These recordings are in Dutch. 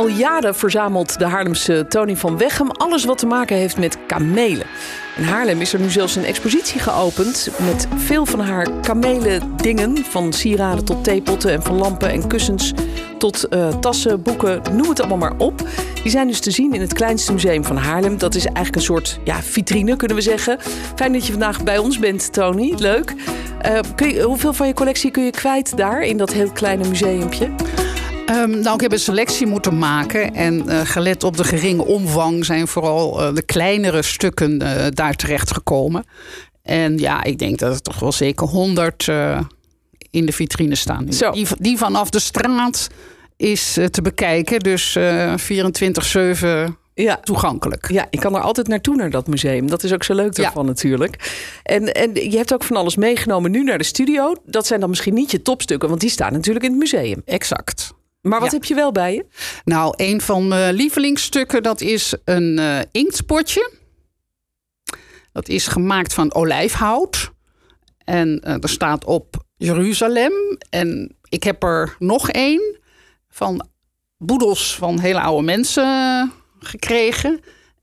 Al jaren verzamelt de Haarlemse Tony van Weghem alles wat te maken heeft met kamelen. In Haarlem is er nu zelfs een expositie geopend met veel van haar kamelen dingen. Van sieraden tot theepotten en van lampen en kussens tot eh, tassen, boeken, noem het allemaal maar op. Die zijn dus te zien in het kleinste museum van Haarlem. Dat is eigenlijk een soort ja, vitrine, kunnen we zeggen. Fijn dat je vandaag bij ons bent, Tony. Leuk. Eh, je, hoeveel van je collectie kun je kwijt daar in dat heel kleine museumpje? Um, nou, ik heb een selectie moeten maken. En uh, gelet op de geringe omvang zijn vooral uh, de kleinere stukken uh, daar terecht gekomen. En ja, ik denk dat er toch wel zeker 100 in de vitrine staan. Die, die, vanaf de straat is te bekijken. Dus 24-7 ja. toegankelijk. Ja, ik kan er altijd naartoe naar dat museum. Dat is ook zo leuk daarvan ja. natuurlijk. En, en je hebt ook van alles meegenomen nu naar de studio. Dat zijn dan misschien niet je topstukken, want die staan natuurlijk in het museum. Exact. Maar wat heb je wel bij je? Nou, een van mijn lievelingsstukken, dat is een uh, inktspotje. Dat is gemaakt van olijfhout. En uh, er staat op Jeruzalem. En ik heb er nog één van boedels van hele oude mensen gekregen.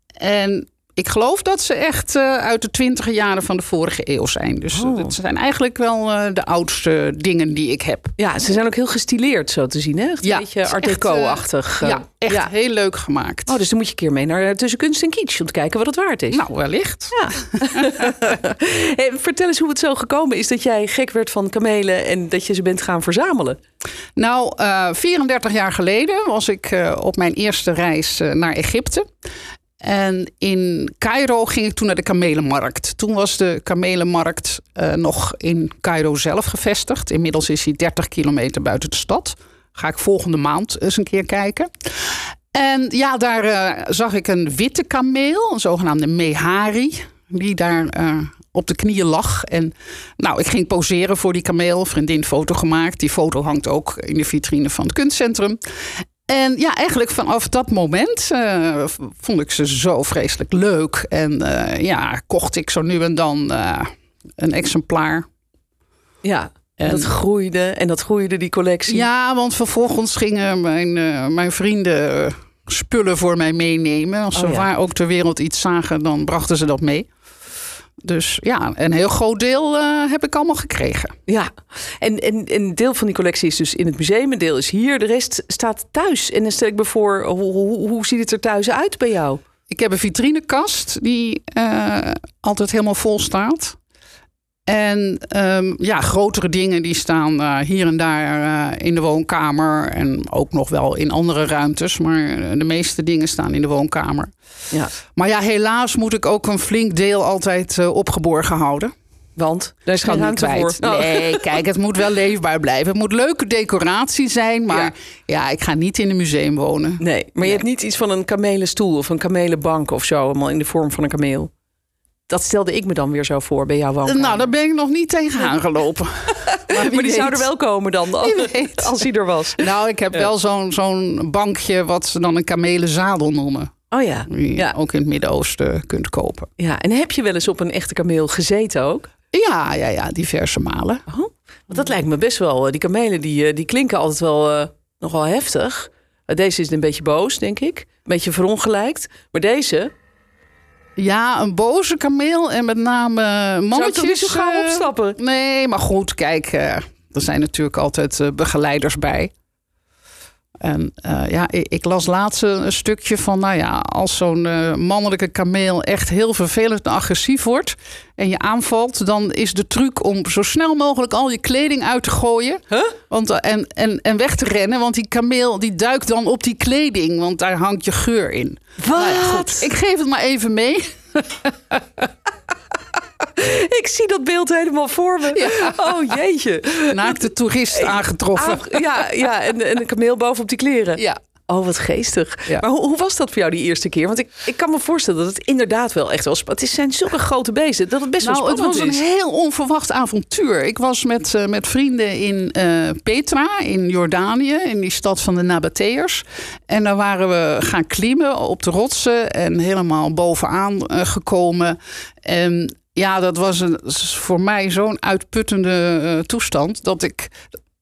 En ik geloof dat ze echt uh, uit de twintige jaren van de vorige eeuw zijn. Dus Oh. het zijn eigenlijk wel uh, de oudste dingen die ik heb. Ja, ze zijn ook heel gestileerd zo te zien. Hè? Echt Ja, een beetje art deco-achtig. ja, echt ja. heel leuk gemaakt. Oh, dus dan moet je een keer mee naar Tussen Kunst en Kitsch... om te kijken wat het waard is. Nou, wellicht. Ja. Hey, vertel eens hoe het zo gekomen is dat jij gek werd van kamelen... en dat je ze bent gaan verzamelen. Nou, uh, 34 jaar geleden was ik uh, op mijn eerste reis naar Egypte. En in Cairo ging ik toen naar de kamelenmarkt. Toen was de kamelenmarkt uh, nog in Cairo zelf gevestigd. Inmiddels is hij 30 kilometer buiten de stad. Ga ik volgende maand eens een keer kijken. En ja, daar uh, zag ik een witte kameel, een zogenaamde Mehari, die daar uh, op de knieën lag. En nou, ik ging poseren voor die kameel, vriendin foto gemaakt. Die foto hangt ook in de vitrine van het kunstcentrum. En ja, eigenlijk vanaf dat moment uh, vond ik ze zo vreselijk leuk. En uh, ja, kocht ik zo nu en dan uh, een exemplaar. Ja, en dat groeide en dat groeide die collectie. Ja, want vervolgens gingen mijn, mijn vrienden spullen voor mij meenemen. Als ze Oh ja. waar ook ter wereld iets zagen, dan brachten ze dat mee. Dus ja, een heel groot deel uh, heb ik allemaal gekregen. Ja, en, en een deel van die collectie is dus in het museum, een deel is hier, de rest staat thuis. En dan stel ik me voor, hoe, hoe, hoe ziet het er thuis uit bij jou? Ik heb een vitrinekast die uh, altijd helemaal vol staat. En um, ja, grotere dingen die staan uh, hier en daar uh, in de woonkamer. En ook nog wel in andere ruimtes. Maar de meeste dingen staan in de woonkamer. Ja. Maar ja, helaas moet ik ook een flink deel altijd uh, opgeborgen houden. Want daar is geen ruimte kwijt. voor. Oh. Nee, kijk, het moet wel leefbaar blijven. Het moet leuke decoratie zijn. Maar ja, ja ik ga niet in een museum wonen. Nee, maar nee. je hebt niet iets van een kamelenstoel of een kamelenbank of zo. Allemaal in de vorm van een kameel. Dat stelde ik me dan weer zo voor bij jouw woonkamer. Nou, daar ben ik nog niet tegenaan gelopen. maar, maar die zou er wel komen dan, dan als hij er was. Nou, ik heb ja. wel zo'n zo'n bankje wat ze dan een kamelenzadel noemen. Oh ja. Die ja. ook in het Midden-Oosten kunt kopen. Ja, en heb je wel eens op een echte kameel gezeten ook? Ja, ja, ja, diverse malen. Oh, want dat lijkt me best wel. Die kamelen die, die klinken altijd wel uh, nogal heftig. Deze is een beetje boos, denk ik. Een beetje verongelijkt. Maar deze, ja, een boze kameel en met name mannetjes. Zou niet zo gauw opstappen? Uh, nee, maar goed, kijk, uh, er zijn natuurlijk altijd begeleiders bij. En ja, ik, ik, las laatst een stukje van, nou ja, als zo'n mannelijke kameel echt heel vervelend en agressief wordt en je aanvalt, dan is de truc om zo snel mogelijk al je kleding uit te gooien huh? want, en, en, en weg te rennen. Want die kameel die duikt dan op die kleding, want daar hangt je geur in. Wat? Nou ja, goed, ik geef het maar even mee. Ik zie dat beeld helemaal voor me. Ja. Oh jeetje. Naakte toerist aangetroffen. Ja, ja en, en een kameel boven op die kleren. Ja. Oh, wat geestig. Ja. Maar hoe, hoe, was dat voor jou die eerste keer? Want ik, ik kan me voorstellen dat het inderdaad wel echt is. Het zijn zulke grote beesten dat het best nou, wel spannend is. Het was is. een heel onverwacht avontuur. Ik was met, uh, met vrienden in uh, Petra, in Jordanië, in die stad van de Nabateërs. En daar waren we gaan klimmen op de rotsen en helemaal bovenaan uh, gekomen. En Ja, dat was een, voor mij zo'n uitputtende uh, toestand dat ik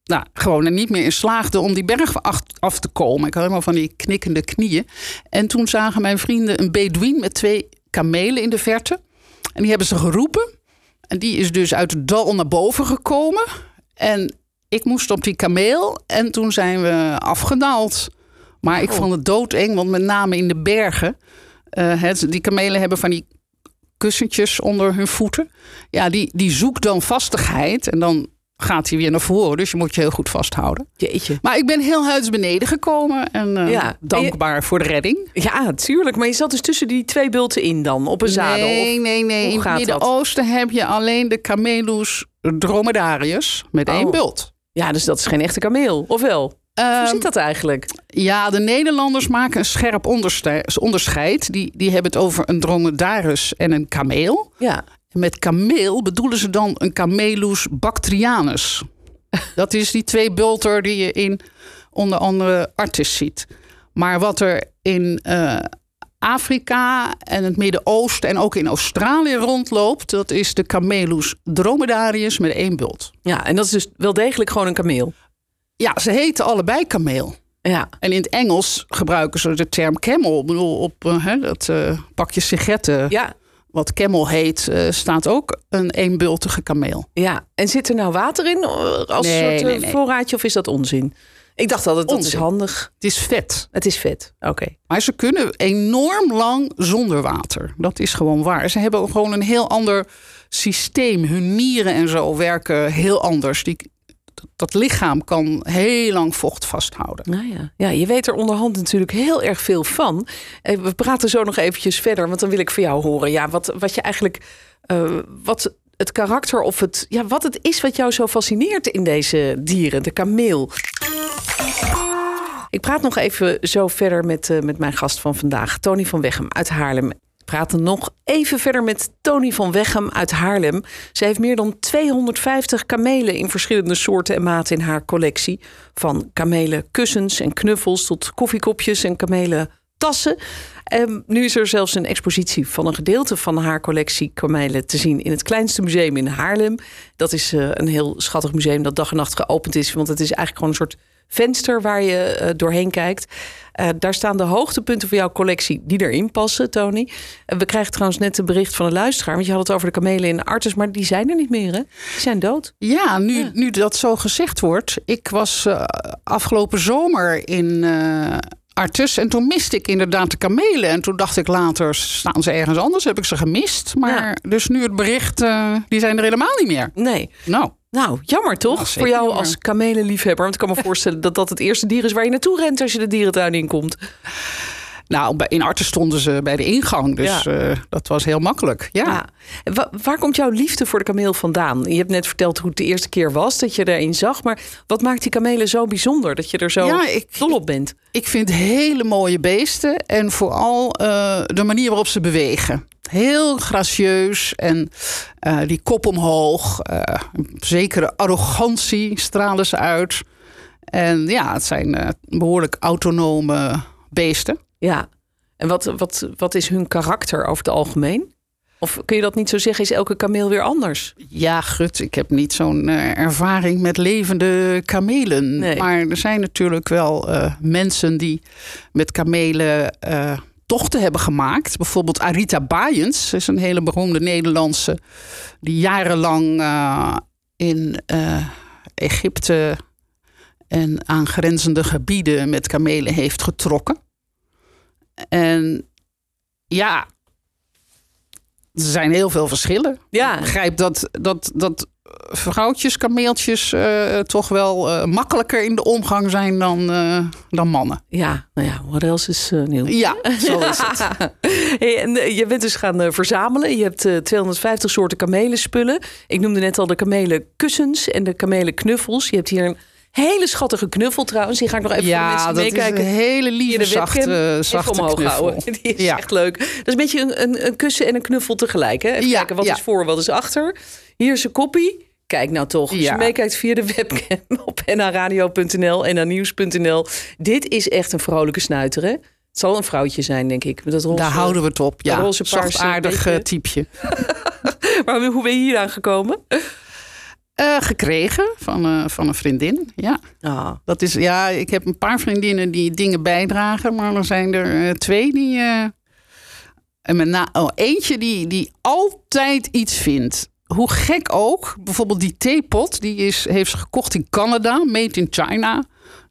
nou, gewoon er niet meer in slaagde om die berg af, te komen. Ik had helemaal van die knikkende knieën. En toen zagen mijn vrienden een Bedouin met twee kamelen in de verte. En die hebben ze geroepen. En die is dus uit het dal naar boven gekomen. En ik moest op die kameel. En toen zijn we afgedaald. Maar ik oh. vond het doodeng, want met name in de bergen. Uh, het, die kamelen hebben van die kussentjes onder hun voeten. Ja, die, die zoekt dan vastigheid. En dan gaat hij weer naar voren. Dus je moet je heel goed vasthouden. Jeetje. Maar ik ben heel huids beneden gekomen. En uh, ja. dankbaar voor de redding. Ja, tuurlijk. Maar je zat dus tussen die twee bulten in dan, op een zadel? Nee, nee, nee. In het Midden-Oosten heb je alleen de Camelus dromedarius met één oh. bult. Ja, dus dat is geen echte kameel, of wel? Hoe zit ehm, dat eigenlijk? Ja, de Nederlanders maken een scherp onderscheid. Die, die hebben het over een dromedarus en een kameel. Ja. Met kameel bedoelen ze dan een Camelus bactrianus. Dat is die twee bulter die je in onder andere artis ziet. Maar wat er in uh, Afrika en het Midden-Oosten en ook in Australië rondloopt, dat is de Camelus dromedarius met één bult. Ja, en dat is dus wel degelijk gewoon een kameel. Ja, ze heten allebei kameel. Ja. En in het Engels gebruiken ze de term camel. Ik bedoel, op uh, dat uh, pakje sigaretten. Ja. Wat camel heet, uh, staat ook een eenbultige kameel. Ja, en zit er nou water in als nee, soort nee, nee. voorraadje of is dat onzin? Ik dacht altijd, dat is handig. Het is vet. Het is vet, oké. Maar ze kunnen enorm lang zonder water. Dat is gewoon waar. Ze hebben gewoon een heel ander systeem. Hun nieren en zo werken heel anders. Die, dat lichaam kan heel lang vocht vasthouden. Nou ja. ja, je weet er onderhand natuurlijk heel erg veel van. Eh, we praten zo nog eventjes verder, want dan wil ik van jou horen. Ja, wat, wat je eigenlijk. Uh, wat het karakter of het, ja, wat het is wat jou zo fascineert in deze dieren, de kameel. Ik praat nog even zo verder met, uh, met mijn gast van vandaag, Tony van Weghem uit Haarlem praten nog even verder met Tony van Weghem uit Haarlem. Ze heeft meer dan 250 kamelen in verschillende soorten en maten in haar collectie. Van kamelen kussens en knuffels tot koffiekopjes en kamelen tassen. Um, nu is er zelfs een expositie van een gedeelte van haar collectie kamelen te zien in het kleinste museum in Haarlem. Dat is uh, een heel schattig museum dat dag en nacht geopend is, want het is eigenlijk gewoon een soort venster waar je uh, doorheen kijkt. Uh, daar staan de hoogtepunten van jouw collectie die erin passen, Tony. Uh, we krijgen trouwens net een bericht van een luisteraar. Want je had het over de kamelen in de Artes, maar die zijn er niet meer, hè? Die zijn dood. Ja, nu, ja. nu dat zo gezegd wordt. Ik was afgelopen zomer in Artes en toen miste ik inderdaad de kamelen. En toen dacht ik later, staan ze ergens anders? Heb ik ze gemist? Maar ja. dus nu het bericht, die zijn er helemaal niet meer. Nee. Nou. Nou, jammer toch? Nou, Voor jou jammer. als kamelenliefhebber. Want ik kan me voorstellen dat dat het eerste dier is waar je naartoe rent als je de dierentuin inkomt. Nou, in Arten stonden ze bij de ingang. Dus ja. uh, dat was heel makkelijk. Ja. ja. Wa waar komt jouw liefde voor de kameel vandaan? Je hebt net verteld hoe het de eerste keer was dat je erin zag. Maar wat maakt die kamelen zo bijzonder dat je er zo ja, ik, dol op bent? Ik vind hele mooie beesten. En vooral uh, de manier waarop ze bewegen. Heel gracieus en uh, die kop omhoog. Een zekere arrogantie stralen ze uit. En ja, het zijn behoorlijk autonome beesten. Ja, en wat, wat, wat is hun karakter over het algemeen? Of kun je dat niet zo zeggen? Is elke kameel weer anders? Ja, gut, ik heb niet zo'n uh, ervaring met levende kamelen. Nee. Maar er zijn natuurlijk wel uh, mensen die met kamelen uh, tochten hebben gemaakt. Bijvoorbeeld Arita Bayens is een hele beroemde Nederlandse die jarenlang in Egypte en aangrenzende gebieden met kamelen heeft getrokken. En ja, er zijn heel veel verschillen. Ja. Ik begrijp dat, dat, dat vrouwtjes, kameeltjes uh, toch wel uh, makkelijker in de omgang zijn dan, uh, dan mannen. Ja, nou ja, wat else is nieuw? Ja, zo is het. hey, en, je bent dus gaan verzamelen. Je hebt 250 soorten kamelenspullen. Ik noemde net al de kamelenkussens en de kamelenknuffels. Je hebt hier een hele schattige knuffel trouwens. Die ga ik nog even ja, voor mensen meekijken. een hele lieve, zachte, zachte omhoog knuffel. houden. Die is ja. echt leuk. Dat is een beetje een, een, een, kussen en een knuffel tegelijk. Hè? Even ja, kijken, wat ja. is voor, wat is achter. Hier is een koppie. Kijk nou toch, als ja. je meekijkt via de webcam op nhradio.nl en nieuws.nl. Dit is echt een vrolijke snuiter, hè? Het zal een vrouwtje zijn, denk ik. Met dat roze, Daar houden we het op. Ja, roze paarse aardig beetje. typeje. Maar hoe ben je hier aangekomen? Eh, gekregen van, eh, van een vriendin. Ja. Ah, Dat is, ja, ik heb een paar vriendinnen die dingen bijdragen, maar er zijn er eh, twee die. en met na, oh, eentje die, die altijd iets vindt. Hoe gek ook. Bijvoorbeeld die theepot, die is, heeft ze gekocht in Canada, made in China.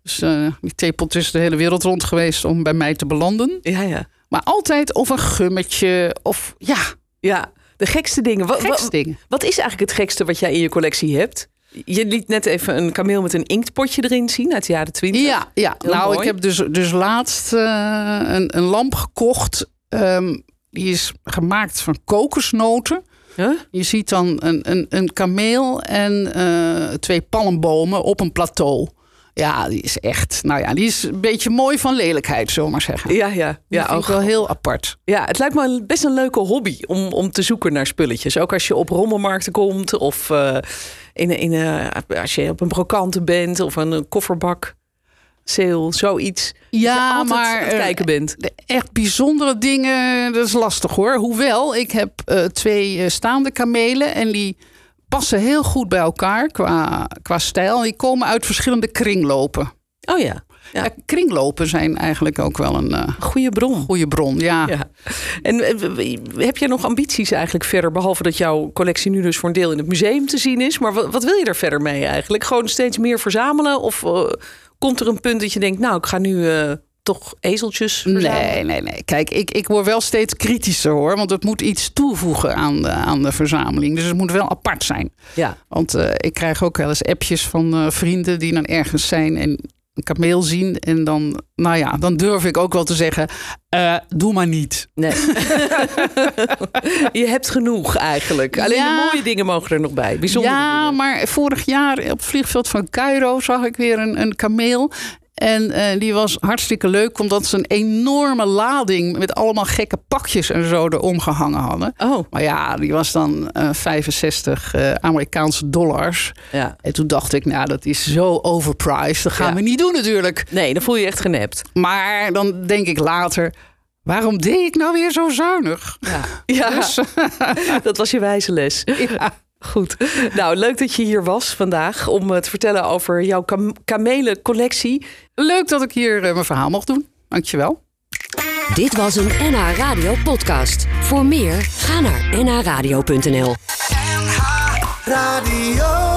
Dus die theepot is de hele wereld rond geweest om bij mij te belanden. ja, ja. Maar altijd of een gummetje of ja, Ja, de gekste dingen. Wat, gekste dingen. wat is eigenlijk het gekste wat jij in je collectie hebt? Je liet net even een kameel met een inktpotje erin zien uit de jaren twintig. Ja, ja. Heel nou, mooi. ik heb dus, dus laatst eh, een, een lamp gekocht. Ehm, die is gemaakt van kokosnoten. Huh? Je ziet dan een, een, een kameel en eh, twee palmbomen op een plateau. Ja, die is echt, nou ja, die is een beetje mooi van lelijkheid, zullen we maar zeggen. Ja, ja. Die Ja, vind ik wel heel apart. ja, het lijkt me best een leuke hobby om, om te zoeken naar spulletjes. Ook als je op rommelmarkten komt of eh, in, in, als je op een brokante bent of een, kofferbak. Sale, zoiets. Ja, maar aan het eh, kijken bent. de echt bijzondere dingen, dat is lastig hoor. Hoewel, ik heb eh, twee staande kamelen en die passen heel goed bij elkaar qua, qua stijl. Die komen uit verschillende kringlopen. Oh ja, Ja. Ja, kringlopen zijn eigenlijk ook wel een eh, goede bron. goede bron. Ja. Ja. En eh, heb jij nog ambities eigenlijk verder? Behalve dat jouw collectie nu dus voor een deel in het museum te zien is. Maar wat, wat wil je er verder mee eigenlijk? Gewoon steeds meer verzamelen? Of eh, komt er een punt dat je denkt, nou, ik ga nu toch ezeltjes verzamelen? Nee, nee, nee. Kijk, ik, ik word wel steeds kritischer hoor. Want het moet iets toevoegen aan de, aan de verzameling. Dus het moet wel apart zijn. Ja, Want eh, ik krijg ook wel eens appjes van eh, vrienden die dan ergens zijn en een kameel zien. En dan, nou ja, dan durf ik ook wel te zeggen: eh, doe maar niet. nee. je hebt genoeg eigenlijk. Alleen Ja. de mooie dingen mogen er nog bij. Bijzondere ja, dingen. maar vorig jaar op het vliegveld van Cairo zag ik weer een, een kameel. En eh, die was hartstikke leuk, omdat ze een enorme lading met allemaal gekke pakjes en zo erom gehangen hadden. Oh, Maar ja, die was dan eh, 65 eh, Amerikaanse dollars. ja. En toen dacht ik, nou, dat is zo overpriced. Dat gaan Ja. we niet doen natuurlijk. Nee, dan voel je je echt genept. Maar dan denk ik later, waarom deed ik nou weer zo zuinig? Ja, ja Dus, dat was je wijze les. ja. Goed. Nou, leuk dat je hier was vandaag om eh, te vertellen over jouw kam kamelencollectie. Leuk dat ik hier eh, mijn verhaal mocht doen. Dankjewel. Dit was een NH Radio podcast. Voor meer, ga naar nhradio.nl. Radio.